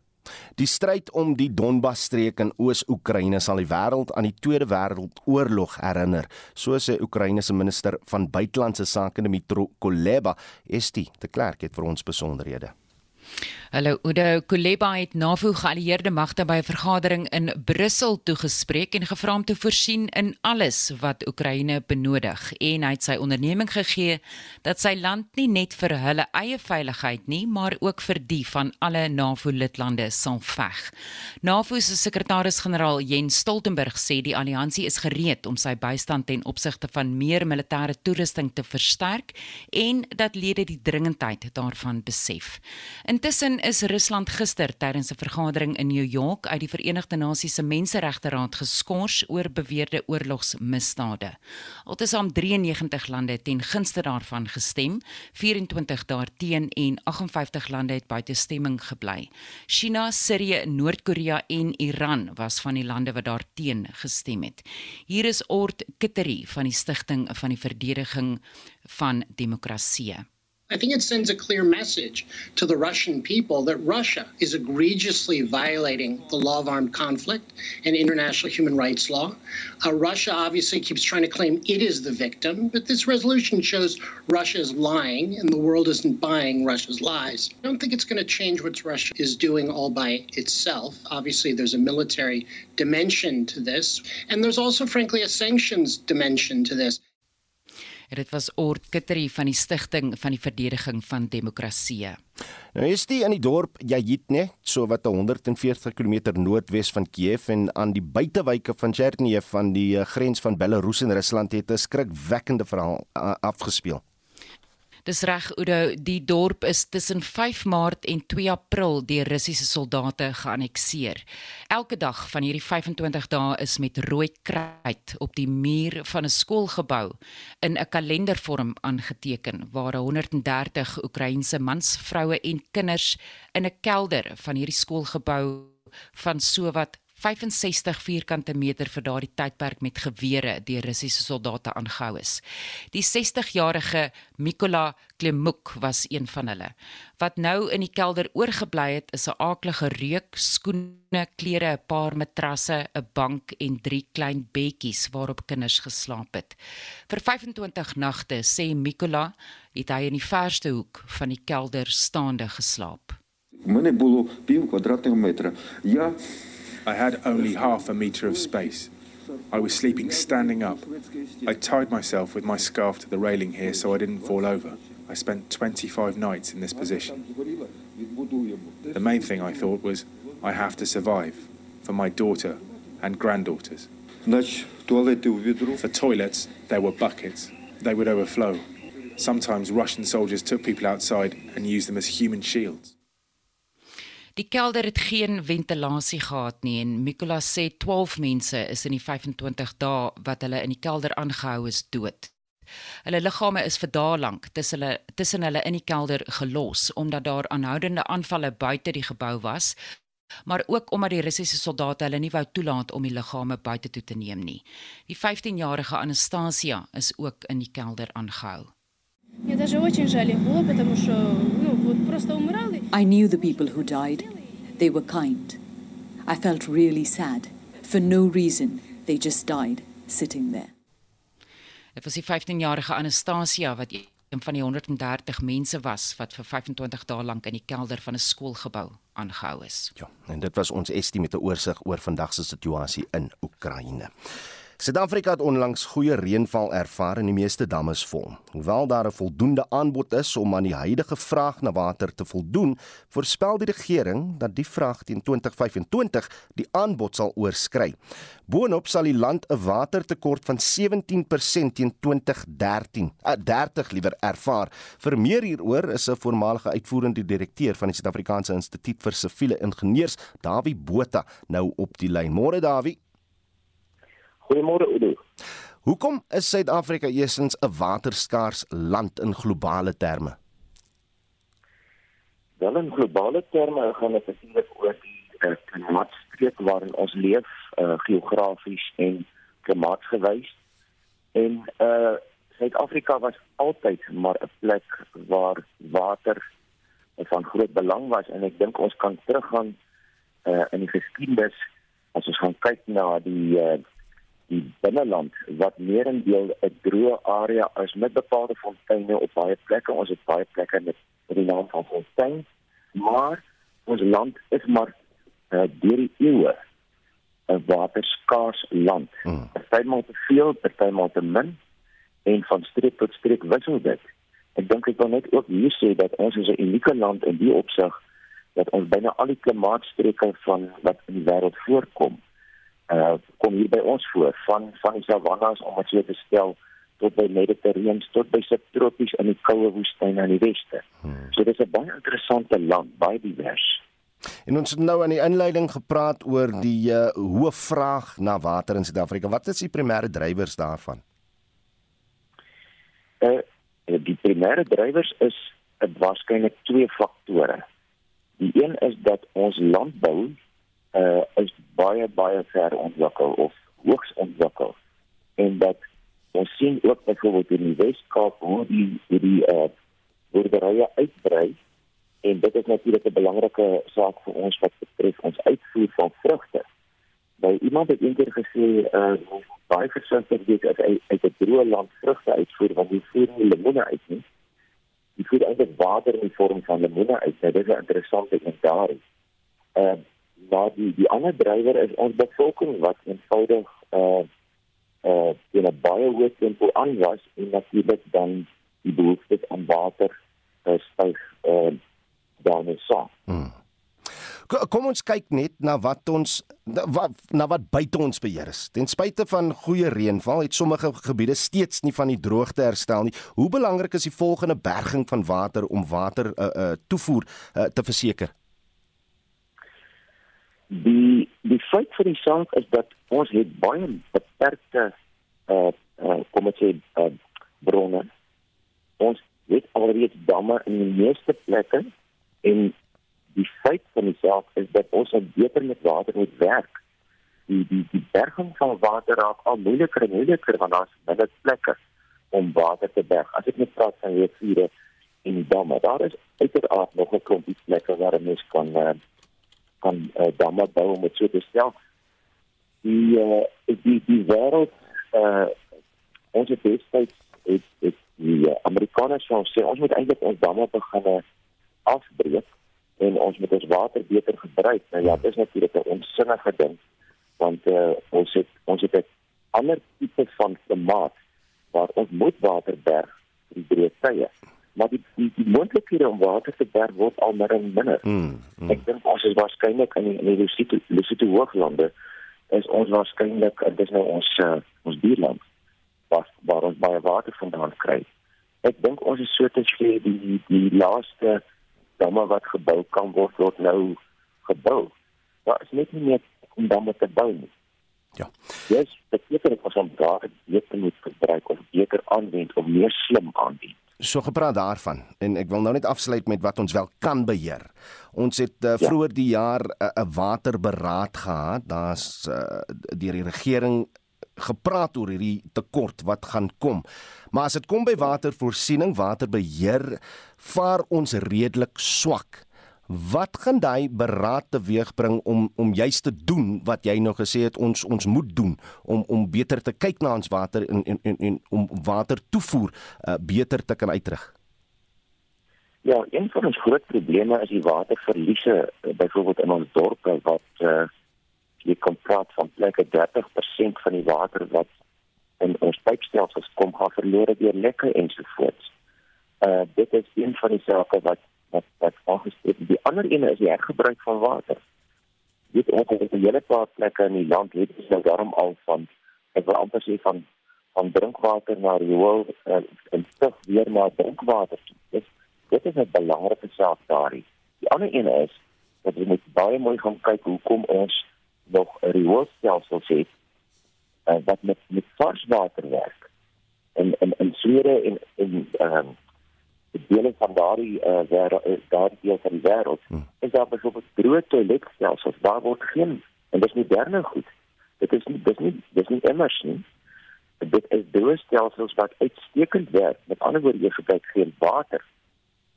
Die stryd om die Donbas-streek in Oos-Oekraïne sal die wêreld aan die Tweede Wêreldoorlog herinner, so sê Oekraïne se minister van buitelandse sake Dmytro Kuleba. Estie de Klerk het vir ons besonderhede. Hallo Udo Kuleba het NAVO geallieerde magte by 'n vergadering in Brussel toegespreek en gevra om te voorsien in alles wat Oekraïne benodig en hy het sy onderneming gegee dat sy land nie net vir hulle eie veiligheid nie, maar ook vir die van alle NAVO-lidlande sal veg. NAVO se sekretaris-generaal Jens Stoltenberg sê die alliansie is gereed om sy bystand ten opsigte van meer militêre toerusting te versterk en dat lede die dringendheid daarvan besef. Intussen is Rusland gister tydens 'n vergadering in New York uit die Verenigde Nasies se Menseregte Raad geskort oor beweerde oorlogsmisdade. Altesaam 93 lande het ten gunste daarvan gestem, 24 daarteen en 58 lande het buite stemming gebly. China, Sirië, Noord-Korea en Iran was van die lande wat daarteen gestem het. Hier is Ort Kittery van die Stichting van die Verdediging van Demokrasie. I think it sends a clear message to the Russian people that Russia is egregiously violating the law of armed conflict and international human rights law. Uh, Russia obviously keeps trying to claim it is the victim, but this resolution shows Russia is lying and the world isn't buying Russia's lies. I don't think it's going to change what Russia is doing all by itself. Obviously, there's a military dimension to this, and there's also, frankly, a sanctions dimension to this. En dit was Ort Kittery van die Stichting van die Verdediging van Demokrasie. Nou is dit in die dorp Yayitne, so wat 140 km noordwes van Kiev en aan die buitewyke van Chernihiv van die eh, grens van Belarus en Rusland het 'n skrikwekkende verhaal uh, afgespeel. Dis reg Oudo, die dorp is tussen 5 Maart en 2 April deur Russiese soldate geannekseer. Elke dag van hierdie 25 dae is met rooi kruit op die muur van 'n skoolgebou in 'n kalendervorm aangeteken waar 130 Oekraïense mans, vroue en kinders in 'n kelder van hierdie skoolgebou van sowat 65 vierkante meter vir daardie tydperk met gewere deur Russiese soldate aangehou is. Die 60-jarige Mikola Klemuk was een van hulle. Wat nou in die kelder oorgebly het, is 'n aaklige reuk, skoene, klere, 'n paar matrasse, 'n bank en drie klein bedjies waarop kinders geslaap het. Vir 25 nagte, sê Mikola, het hy in die verste hoek van die kelder staande geslaap. У мене було пів квадратного метра. Я I had only half a metre of space. I was sleeping standing up. I tied myself with my scarf to the railing here so I didn't fall over. I spent 25 nights in this position. The main thing I thought was, I have to survive for my daughter and granddaughters. For toilets, there were buckets. They would overflow. Sometimes Russian soldiers took people outside and used them as human shields. Die kelder het geen ventilasie gehad nie en Mikola sê 12 mense is in die 25 dae wat hulle in die kelder aangehou is dood. Hulle liggame is vir dae lank tussen hulle tussen hulle in die kelder gelos omdat daar aanhoudende aanvalle buite die gebou was, maar ook omdat die Russiese soldate hulle nie wou toelaat om die liggame buite toe te neem nie. Die 15-jarige Anastasia is ook in die kelder aangehou. Мне даже очень жаль их было, потому что, ну, вот просто умирали. I knew the people who died. They were kind. I felt really sad. For no reason, they just died sitting there. Dit was die 15-jarige Anastasia wat een van die 130 mense was wat vir 25 dae lank in die kelder van 'n skoolgebou aangehou is. Ja, en dit was ons estimate oorsig oor vandag se situasie in Oekraïne. Suid-Afrika het onlangs goeie reënval ervaar en die meeste damme is vol. Hoewel daar 'n voldoende aanbod is om aan die huidige vraag na water te voldoen, voorspel die regering dat die vraag teen 2025 die aanbod sal oorskry. Boonop sal die land 'n watertekort van 17% teen 2013, uh, 30 liewer ervaar. Vir meer hieroor is 'n voormalige uitvoerende direkteur van die Suid-Afrikaanse Instituut vir Siviele Ingenieurs, Dawie Botha, nou op die lyn. Môre Dawie. Goeiemôre Udo. Hoekom is Suid-Afrika eersins 'n waterskaars land in globale terme? Wel in globale terme gaan dit natuurlik oor die uh, klimaatstreek waarin ons leef, uh, geografies en klimaatsgewys. En uh Suid-Afrika was altyd maar 'n plek waar water van groot belang was en ek dink ons kan teruggaan uh in die geskiedenis as ons gaan kyk na die uh die binneland wat meerendeel 'n droë area is met bepaalde fonteine op baie plekke. Ons het baie plekke met die naam van fontein, maar ons land is maar uh, deur die eeue 'n waterskaars land. Hmm. Partymal te veel, partymal te min en van streek tot streek wissel dit. Ek dink ek wil net ook hier sê dat ons is 'n unieke land in die opsig dat ons byna al die klimaatstreke van wat in die wêreld voorkom uh kom hier by ons voor van van die savannas om dit te stel tot by mediterrane tot by subtropies in die koue woestyne aan die weste. Hmm. So dis 'n baie interessante land, baie divers. En ons het nou aan die inleiding gepraat oor die uh, hoë vraag na water in Suid-Afrika. Wat is die primêre drywers daarvan? Uh die primêre drywers is 'n waarskynlik twee faktore. Die een is dat ons landbou uh is baie baie ver ontwikkel of hoogs ontwikkel en dat ons sien ook byvoorbeeld in die Weskaap hoe die hoe die uh boerderye uitbrei en dit is natuurlik 'n belangrike saak vir ons wat betref ons uitvoer van vrugte. By iemand het eendag gesê uh baie versigtig wees as uit, uit 'n droë land vrugte uitvoer want jy voer nie lemoene uit nie. Jy voer eintlik water in die vorm van lemoene uit. Dit is 'n interessante ding daar. Uh maar die die ander drywer is ons bevolking wat eenvoudig uh uh in 'n baie hoë tempo aan was en natuurlik dan die behoefte aan water uh, styg uh, daarmee saam. Hmm. Kom ons kyk net na wat ons na wat, na wat buite ons beheer is. Ten spyte van goeie reënval het sommige gebiede steeds nie van die droogte herstel nie. Hoe belangrik is die volgende berging van water om water uh, uh, toevoer uh, te verseker? Die die feit vir die saak is dat ons het baie beperkte uh, uh kom ek sê uh, bronne. Ons het alreeds damme in die meeste plekke en die feit van die saak is dat ons op beter met water moet werk. Die die die berging van water raak al moeiliker en moeiliker want daar's baie plekke om water te berg. As ek net praat van riviere en damme, daar is uiteraard nog 'n klompie plekke waar mense kan uh, kan uh, damme bou om dit so te stel. Die uh, die die wêreld uh ons het destyds het, het die uh, Amerikaners sê ons moet eintlik ons damme begin afbreek en ons moet ons water beter gebruik. Nou ja, dit is natuurlik 'n onsinnige ding want uh, ons het ons het 'n ander tipe van klimaat waar ons moet water berg in breë tye. Maar die die, die moontlikhede om water te berg word al minder en minder. Mm, mm. Ek dink ons is waarskynlik in die, in die Lesotho Lesotho hooglande is ons waarskynlik dit is nou ons uh, ons buurland waar waar ons baie water vandaan kry. Ek dink ons is so te sê die die laaste damme wat gebou kan word word nou gebou. Daar is net nie meer om damme te bou nie. Ja. Yes, dit beteken dat ons daar beter moet gebruik of beter aanwend of meer slim aanwend. So gepraat daarvan en ek wil nou net afsluit met wat ons wel kan beheer. Ons het uh, vroeër die jaar 'n uh, waterberaad gehad. Daar's uh, deur die regering gepraat oor hierdie tekort wat gaan kom. Maar as dit kom by watervoorsiening, waterbeheer, vaar ons redelik swak. Wat gaan daai beraad teweegbring om om juist te doen wat jy nou gesê het ons ons moet doen om om beter te kyk na ons water en en en, en om water toevoer uh, beter te kan uitrig? Ja, een van ons groot probleme is die waterverliese uh, byvoorbeeld in ons dorpe wat uh, jy kan praat van plekke 30% van die water wat in ons pypstelsels kom gaan verlore deur lekke ensovoorts. Uh dit is een van die sake wat wat wat aangespreek word. Die ander een is die hergebruik van water. Dit op 'n hele paar plekke in die land het ons nou daarom al van ek wil amper sê van van drinkwater na riool uh, en stig weer na drinkwater. Dit dit is 'n belangrike saak daarin. Die ander een is dat jy moet baie mooi gaan kyk hoekom ons nog 'n rioolstelsel het uh, wat met met vars water werk. En in in Swede en in ehm um, dele van daardie uh, wêreld uh, daardie deel van die wêreld hmm. is daar byvoorbeeld droë toiletstelsels daar word geen en dis moderne goed. Dit is nie dis nie dis nie immers nie. Dit is droë stelsels wat uitstekend werk. Met ander woorde jy gebruik geen water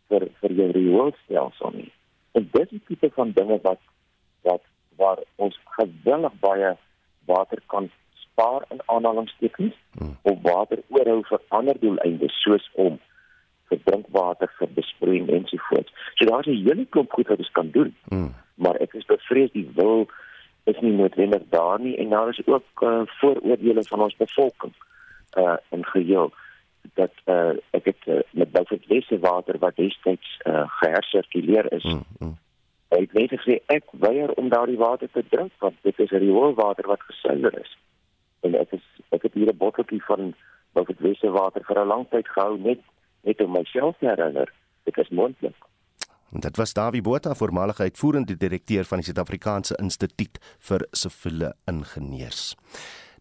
vir vir jou rioolstelsel nie. En dis die tipe van dinge wat wat waar ons gewillig baie water kan spaar in aanhalingstekens hmm. of water oorhou vir ander doeleindes soos om vir drinkwater vir besproeiing ensovoorts. So daar's 'n hele klomp goed wat ons kan doen. Hmm. Maar ek is bevrees die wil is nie noodwendig daar nie en daar is ook uh, vooroordeele van ons bevolking uh in geheel dat uh ek het uh, met byvoorbeeld wesse water wat destyds uh gehersirkuleer is. Hmm. Hmm Hy het net gesê ek weier om daardie water te drink want dit is rioolwater wat gesuiwer is. En ek is ek het hier 'n botteltjie van wat dit wese water vir 'n lang tyd gehou net net om myself te herinner. Dit is moontlik. En dit was Dawie Botha, voormalige uitvoerende direkteur van die Suid-Afrikaanse Instituut vir Siviele Ingenieurs.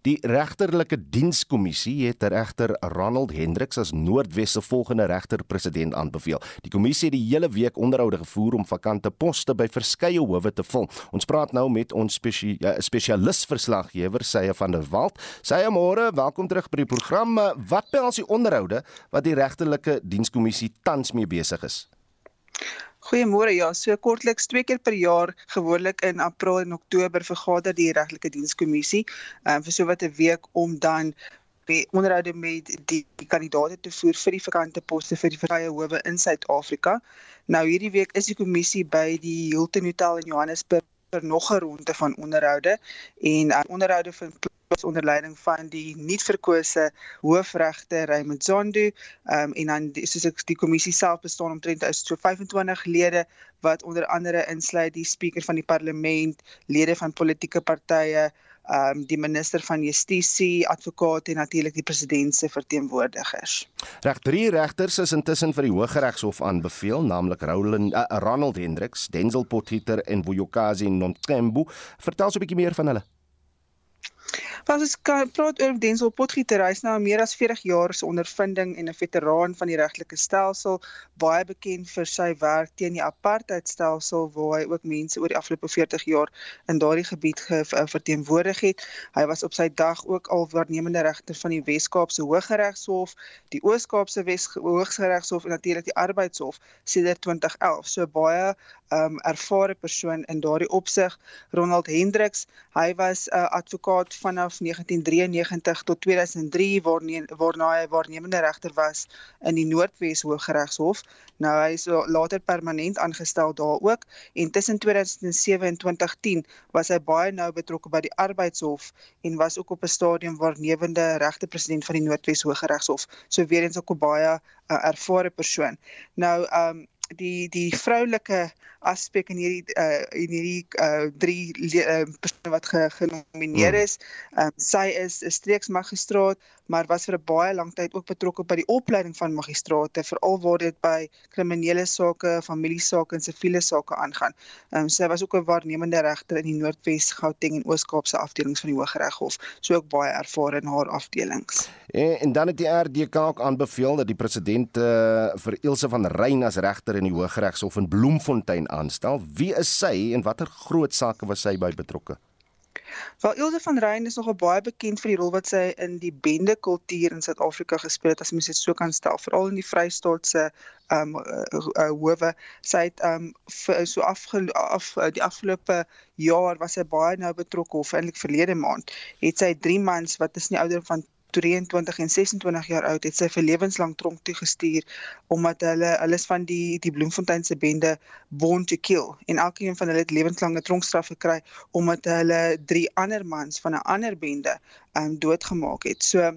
Die regterlike dienskommissie het regter Ronald Hendriks as Noordwes se volgende regter-president aanbeveel. Die kommissie het die hele week onderhoude gevoer om vakante poste by verskeie howe te vul. Ons praat nou met ons spesie, ja, spesialis verslaggewer Sye van der Walt. Sye môre, welkom terug by die program. Wat behels die onderhoude wat die regterlike dienskommissie tans mee besig is? Goeiemôre. Ja, so kortliks twee keer per jaar, gewoonlik in April en Oktober vergader die regtelike dienskommissie um, vir so wat 'n week om dan onderhoude met die, die kandidaate te voer vir die vakante poste vir die vrye howe in Suid-Afrika. Nou hierdie week is die kommissie by die Hilton Hotel in Johannesburg vir nog 'n ronde van onderhoude en uh, onderhoude vind onder leiding van die nuutverkose hoofregter Raymond Zondo um, en dan soos ek die kommissie self bestaan omtrent is so 25 lede wat onder andere insluit die spreker van die parlement, lede van politieke partye, ehm um, die minister van justisie, advokate en natuurlik die president se verteenwoordigers. Reg drie regters is intussen vir die Hooggeregshof aanbeveel, naamlik Roland uh, Ronald Hendricks, Denzel Potgieter en Vuyokazi Nontembu. Vertel so 'n bietjie meer van hulle. Pas ons praat oor Denzel Potgieter, hy's nou meer as 40 jaar se ondervinding en 'n veteraan van die regtelike stelsel, baie bekend vir sy werk teen die apartheidstelsel waar hy ook mense oor die afgelope 40 jaar in daardie gebied ge, uh, verteenwoordig het. Hy was op sy dag ook al waarnemende regter van die Wes-Kaapse Hooggeregshof, die Oos-Kaapse Hooggeregshof en natuurlik die Arbeidshof sedert 2011. So baie um ervare persoon in daardie opsig. Ronald Hendriks, hy was 'n uh, advokaat vanaf 1993 tot 2003 waarna waarna hy waarnemende regter was in die Noordwes Hooggeregshof. Nou hy is later permanent aangestel daar ook en tussen 2007 en 2010 was hy baie nou betrokke by die Arbeidshof en was ook op 'n stadium waarnemende regter-president van die Noordwes Hooggeregshof. So weer eens 'n baie uh, ervare persoon. Nou um die die vroulike aspek in hierdie uh in hierdie uh drie uh, persone wat ge, genomineer hmm. is. Ehm um, sy is 'n streeksmagistraat, maar was vir 'n baie lang tyd ook betrokke by die opleiding van magistrate, veral waar dit by kriminele sake, familiesake en siviele sake aangaan. Ehm um, sy was ook 'n waarnemende regter in die Noordwes, Gauteng en Oos-Kaapse afdelings van die Hooggeregshof, so ook baie ervare in haar afdelings. En, en dan het die RDK ook aanbeveel dat die president uh, vir Ilse van Rein as regter in die Hooggeregshof in Bloemfontein aanstel. Wie is sy en watter groot sake was sy by betrokke? Wel Ilse van Rein is nogal baie bekend vir die rol wat sy in die bende kultuur in Suid-Afrika gespeel het as mens dit so kan stel, veral in die Vrystaatse ehm um, uh, uh, howe. Sy het ehm um, so af, af die afgelope jaar was sy baie nou betrokke of eintlik verlede maand het sy 3 mans wat is nie ouder van 23 en 26 jaar oud het sy vir lewenslang tronk toegestuur omdat hulle is van die die Bloemfontein se bende Born to Kill en elkeen van hulle het lewenslange tronkstraf gekry omdat hulle drie ander mans van 'n ander bende um doodgemaak het. So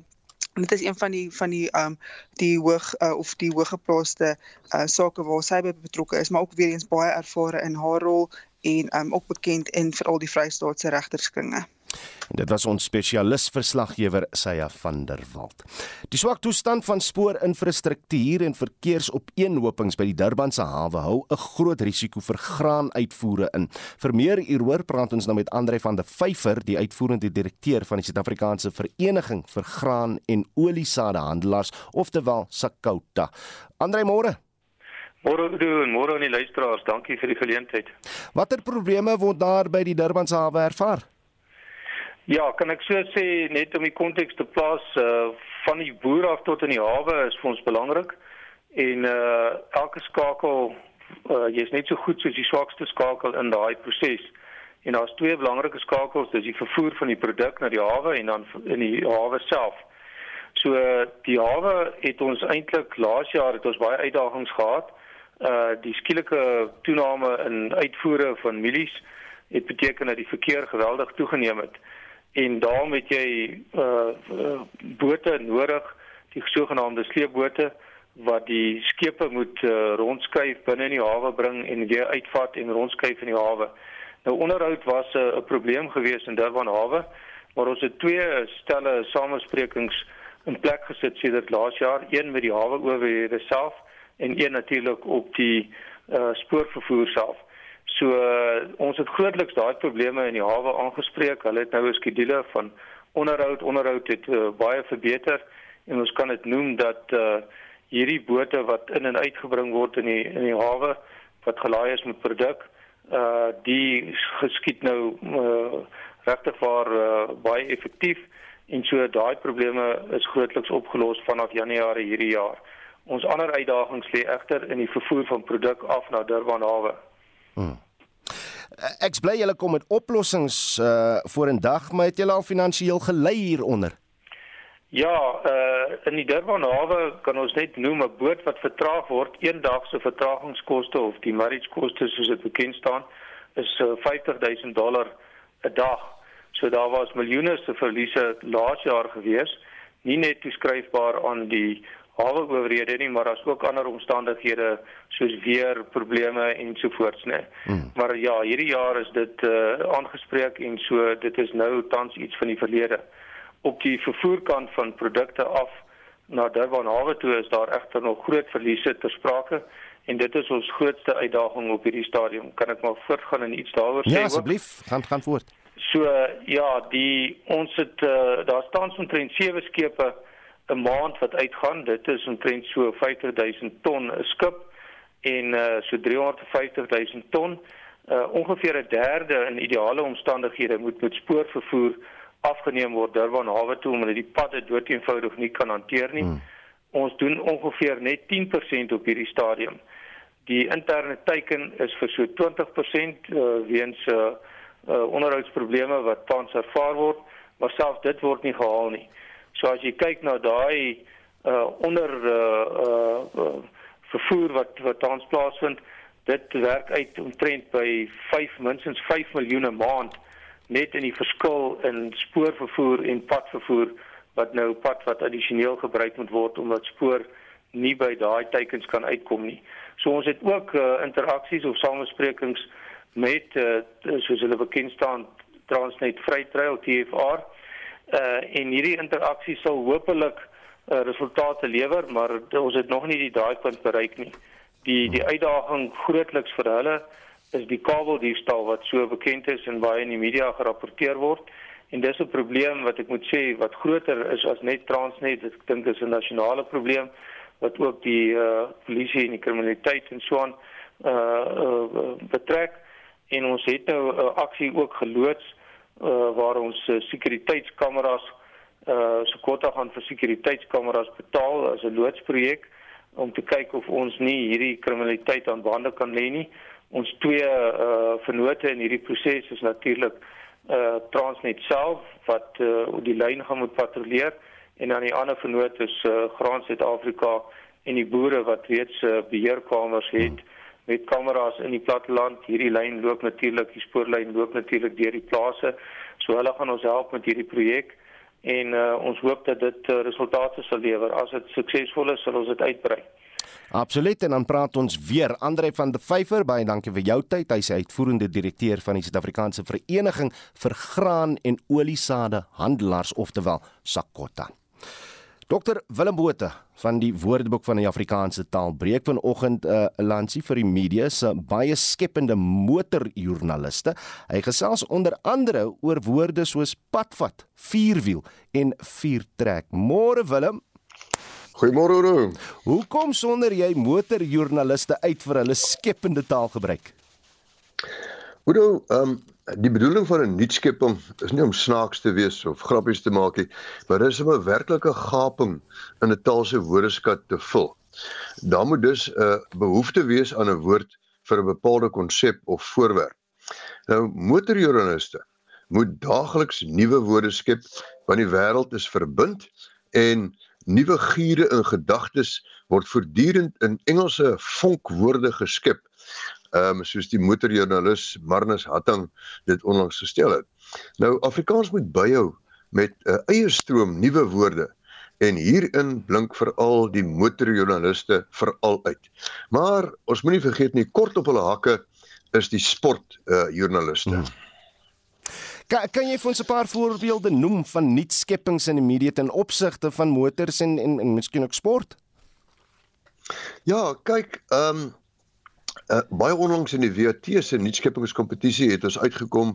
dit is een van die van die um die hoog uh, of die hooggeplaaste uh, sake waar sy betrokke is, maar ook weer eens baie ervare in haar rol en um ook bekend in veral die Vrystaatse regterskringe. En dit was ons spesialis verslaggewer Saya van der Walt. Die swak toestand van spoorinfrastruktuur en verkeersopeenhopings by die Durbanse hawe hou 'n groot risiko vir graanuitvoere in. Vir meer hieroor praat ons nou met Andre van der Vyver, die uitvoerende direkteur van die Suid-Afrikaanse Vereniging vir Graan en Oliesadehandelaars, oftewel SACOTA. Andre, môre. Môre doen, môre aan die luisteraars. Dankie vir die geleentheid. Watter probleme word daar by die Durbanse hawe ervaar? Ja, kan ek so sê net om die konteks te plaas uh van die boer af tot in die hawe is vir ons belangrik en uh elke skakel uh jy's net so goed soos die swakste skakel in daai proses. En daar's twee belangrike skakels, dis die vervoer van die produk na die hawe en dan in die hawe self. So die hawe het ons eintlik laas jaar het ons baie uitdagings gehad. Uh die skielike toename in uitvoere van mielies het beteken dat die verkeer geweldig toegeneem het en daarom het jy uh, uh bote nodig, die sogenaamde sleepbote wat die skepe moet uh, rondskuif binne in die hawe bring en weer uitvat en rondskuif in die hawe. Nou onderhoud was 'n uh, probleem geweest in Durban hawe, maar ons het twee stelle samesprekings in plek gesit sedert laas jaar, een met die hawe owerhede self en een natuurlik op die uh spoorvervoer self. So uh, ons het grootliks daai probleme in die hawe aangespreek. Hulle het nou 'n skedule van onderhoud, onderhoud het uh, baie verbeter en ons kan dit noem dat uh, hierdie bote wat in en uitgebring word in die in die hawe wat gelaai is met produk, uh die geskied nou uh, regtig waar uh, baie effektief en so daai probleme is grootliks opgelos vanaf Januarie hierdie jaar. Ons ander uitdagings lê egter in die vervoer van produk af na Durban hawe. Hmm. Ek bly julle kom met oplossings uh voor in dag, maar het julle al finansiëel gelei hieronder? Ja, uh in die Durban hawe kan ons net noem 'n boot wat vertraag word, eendag se vertragingskoste of die marriage koste soos dit bekend staan, is uh, 50000 dollar 'n dag. So daar was miljoene se verliese laas jaar gewees, nie net toeskryfbaar aan die hawe owerhede nie, maar as ook ander omstandighede soos weer probleme ensovoorts nê. Hmm. Maar ja, hierdie jaar is dit uh, aangespreek en so dit is nou tans iets van die verlede. Op die vervoerkant van produkte af na Durban hawe toe is daar egter nog groot verliese ter sprake en dit is ons grootste uitdaging op hierdie stadium. Kan ek maar voortgaan en iets daaroor sê? Ja, asseblief, gaan gaan voort. So ja, die ons het uh, daar staan omtrent sewe skepe 'n maand wat uitgaan. Dit is omtrent so 50000 ton 'n skip en uh so 350000 ton. Uh ongeveer 'n derde in ideale omstandighede moet met spoorvervoer afgeneem word Durban hawe toe omdat die padde dood eenvoudig nie kan hanteer nie. Hmm. Ons doen ongeveer net 10% op hierdie stadium. Die interne teiken is vir so 20% uh, weens uh, uh onderhoudsprobleme wat tans ervaar word, maar selfs dit word nie gehaal nie. So as jy kyk na daai uh onder uh uh vervoer wat wat tans plaasvind, dit werk uit omtrent by 5 minstens 5 miljoen 'n maand net in die verskil in spoorvervoer en padvervoer wat nou pad wat addisioneel gebruik moet word omdat spoor nie by daai teikens kan uitkom nie. So ons het ook uh, interaksies of samesprekings met uh, soos hulle bekend staan Transnet Vrytrail TFR uh en hierdie interaksie sal hopelik uh, resultate lewer, maar ons het nog nie die draaipunt bereik nie. Die die uitdaging grootliks vir hulle is die kabeldiefstal wat so bekend is en baie in die media gerapporteer word. En dis 'n probleem wat ek moet sê wat groter is as net Transnet. Ek dink dit is 'n nasionale probleem wat ook die uh polisie en die kriminaliteit en so aan uh, uh betrek. En ons het nou 'n uh, aksie ook geloods uh, waar ons uh, sekuriteitskameras uh so kwota gaan vir sekuriteitskameras betaal as 'n loodsprojek om te kyk of ons nie hierdie kriminaliteit aan bande kan lê nie. Ons twee uh vennote in hierdie proses is natuurlik uh Transnet self wat uh die lyn gaan moet patrolleer en dan die ander vennoot is uh Graan Suid-Afrika en die boere wat reeds uh, beheerkamers het. Hmm met kameras in die platteland. Hierdie lyn loop natuurlik, die spoorlyn loop natuurlik deur die plase. So hulle gaan ons help met hierdie projek en uh, ons hoop dat dit uh, resultate sal lewer. As dit suksesvol is, sal ons dit uitbrei. Absoluut en dan praat ons weer Andre van der Vyver baie dankie vir jou tyd. Hy's uitvoerende direkteur van die Suid-Afrikaanse Vereniging vir Graan en Oliesade Handelaars oftewel SAKOTA. Dr Willem Botha van die Woordeboek van die Afrikaanse taal breek vanoggend 'n uh, lansie vir die media se baie skepende motorjoernaliste. Hy gesels onder andere oor woorde soos padvat, vierwiel en viertrek. Môre Willem. Goeiemôre Ro. Hoekom sonder jy motorjoernaliste uit vir hulle skepende taalgebruik? Hoe ehm um, die bedoeling van 'n nuutskepping is nie om snaaks te wees of grappies te maak nie, maar dit is om 'n werklike gaping in 'n taal se woordeskat te vul. Daar moet dus 'n behoefte wees aan 'n woord vir 'n bepaalde konsep of voorwerp. Nou motorjoernaliste moet daagliks nuwe woorde skep want die wêreld is verbind en nuwe giere in gedagtes word voortdurend in Engelse vonkwoorde geskep ehm um, soos die motorjoernalis Marnus Hatting dit onlangs gestel het. Nou Afrikaans moet byhou met 'n uh, eie stroom nuwe woorde en hierin blink veral die motorjoernaliste veral uit. Maar ons moenie vergeet nie kort op hulle hakke is die sport uh joernaliste. Hmm. Kan kan jy vir ons 'n paar voorbeelde noem van nuutskeppings in die media ten opsigte van motors en en, en miskien ook sport? Ja, kyk, ehm um, Uh, baie onlangs in die WT se nuutskeppingskompetisie het ons uitgekom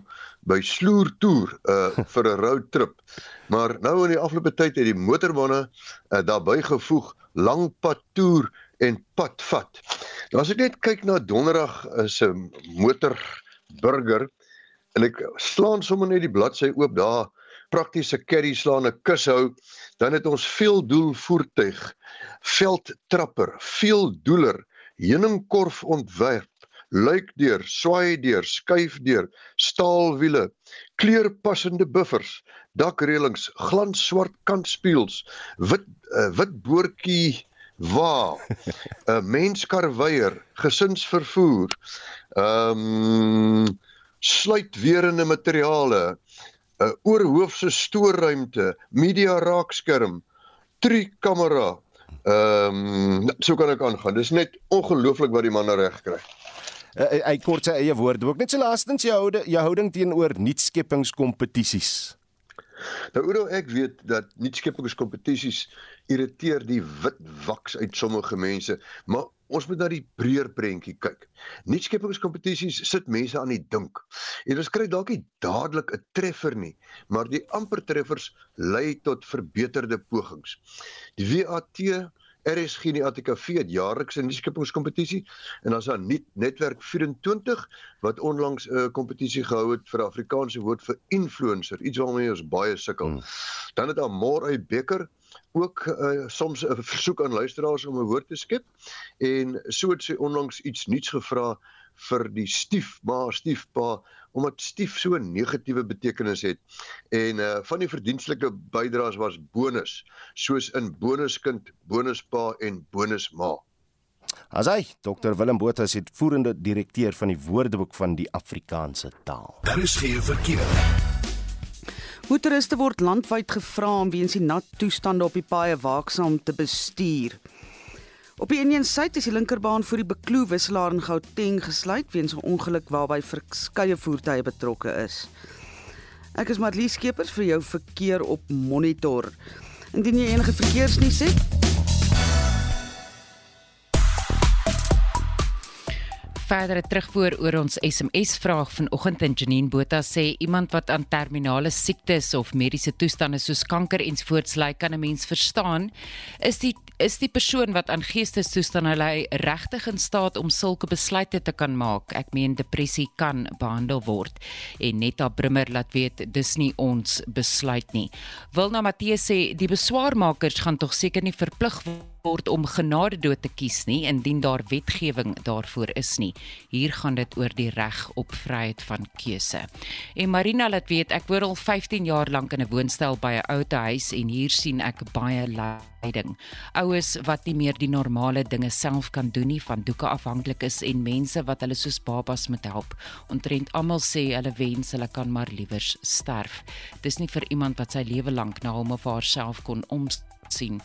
by Sloer Tour uh vir 'n road trip. Maar nou in die afgelope tyd het die motormanne uh, daarbey gevoeg langpad toer en padvat. Nou as ek net kyk na Donderdag se uh, motor burger en ek slaan sommer net die bladsy oop daar praktiese carry slaan 'n kus hou, dan het ons veel doel voertuig, veldtrapper, veel doeler heuningkorf ontwerp, luikdeur, swaaideur, skuifdeur, staalwiele, kleurpassende buffers, dakreëlings, glanswart kantspieëls, wit uh, wit boortjie wa, 'n uh, menskarweier, gesinsvervoer, ehm um, sluitwerende materiale, 'n oorhoofse stoorruimte, media raakskerm, drie kamera. Ehm um, so kan ek aangaan. Dis net ongelooflik wat die man reg kry. Uh, hy kort sy eie woorde ook. Net so laastens jou houde, jou houding teenoor nuutskeppingskompetisies. Nou Oudo, ek weet dat nuutskeppingskompetisies irriteer die wit waks uit sommige mense, maar ons moet na die breër prentjie kyk. Nuutskeppingskompetisies sit mense aan die dink. En ons kry dalk nie dadelik 'n treffer nie, maar die amper treffers lei tot verbeterde pogings. Die WAT RSG en die ATKV het jaarliks 'n nuutskeppingskompetisie en is daar net netwerk 24 wat onlangs 'n uh, kompetisie gehou het vir Afrikaanse woord vir influencer, iets waarmee ons baie sukkel. Hmm. Dan het daar Morai Becker ook uh, soms 'n versoek aan luisteraars om 'n woord te skep en so het sy onlangs iets nuuts gevra vir die stiefma, stiefpa omdat stief so 'n negatiewe betekenis het. En uh van die verdienstelike bydraes was bonus, soos in bonuskind, bonuspa en bonusma. Asai, Dr Willem Botha is die voerende direkteur van die Woordeboek van die Afrikaanse taal. Daar is geen verkeer. Motoriste word landwyd gevra om weens die nat toestande op die paaie waaksaam te bestuur. Op die Indian Suid is die linkerbaan vir die Bekloo wisselaar in Gauteng gesluit weens 'n ongeluk waarby verskeie voertuie betrokke is. Ek is Marlies Skeepers vir jou verkeer op Monitor. Indien jy enige verkeersnuus het, verdere terugvoer oor ons SMS vraag vanoggend in Janine Botha sê iemand wat aan terminale siektes of mediese toestande soos kanker ensvoorts ly kan 'n mens verstaan. Is die is die persoon wat aan geestesstoestande ly regtig in staat om sulke besluite te kan maak? Ek meen depressie kan behandel word en Netta Brummer laat weet dis nie ons besluit nie. Wilna Matthee sê die beswaarmakers gaan tog seker nie verplig word om genade dood te kies nie indien daar wetgewing daarvoor is nie. Hier gaan dit oor die reg op vryheid van keuse. En Marina laat weet ek woon al 15 jaar lank in 'n woonstel by 'n ou huis en hier sien ek baie lyding. Oues wat nie meer die normale dinge self kan doen nie, van doeke afhanklik is en mense wat hulle soos babas moet help. Ontrent almal sê hulle wens hulle kan maar liewers sterf. Dis nie vir iemand wat sy lewe lank na hom of haarself kon omsien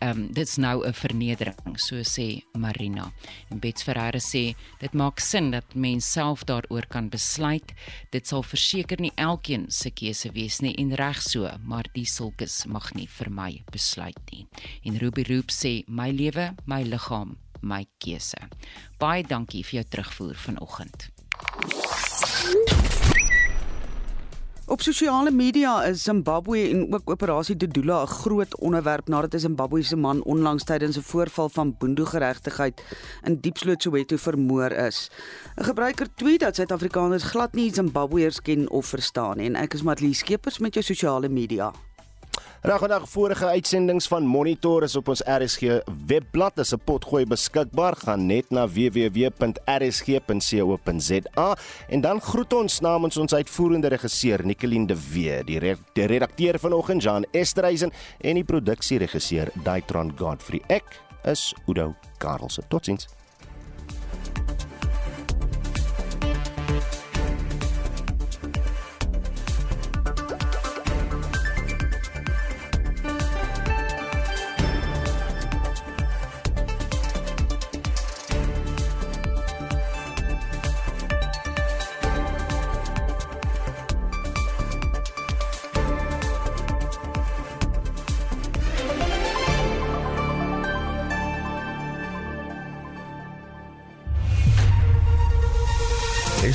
ehm um, dit's nou 'n vernedering, so sê Marina. En Bets Ferreira sê dit maak sin dat mens self daaroor kan besluit. Dit sal verseker nie elkeen se keuse wees nie en reg so, maar die sulkes mag nie vir my besluit nie. En Ruby Roop sê my lewe, my liggaam, my keuse. Baie dankie vir jou terugvoer vanoggend. Op sosiale media is Zimbabwe en ook operasie Dodula 'n groot onderwerp nadat 'n Zimbabwese man onlangs tydens 'n voorval van boendogeregtigheid in Diepsloot Soweto vermoor is. 'n Gebruiker tweet dat Suid-Afrikaners glad nie Zimbabweërs ken of verstaan nie en ek is Matlie Skeepers met jou sosiale media. Ragodag vorige uitsendings van Monitor is op ons RSG webblad as 'n potgooi beskikbaar. Gaan net na www.rsg.co.za en dan groet ons namens ons uitvoerende regisseur Nicoline de Wee, die, re die redakteur vanoggend Jan Esterhuizen en die produksieregisseur Daitron Godfrey. Ek is Udo Karlse. Totsiens.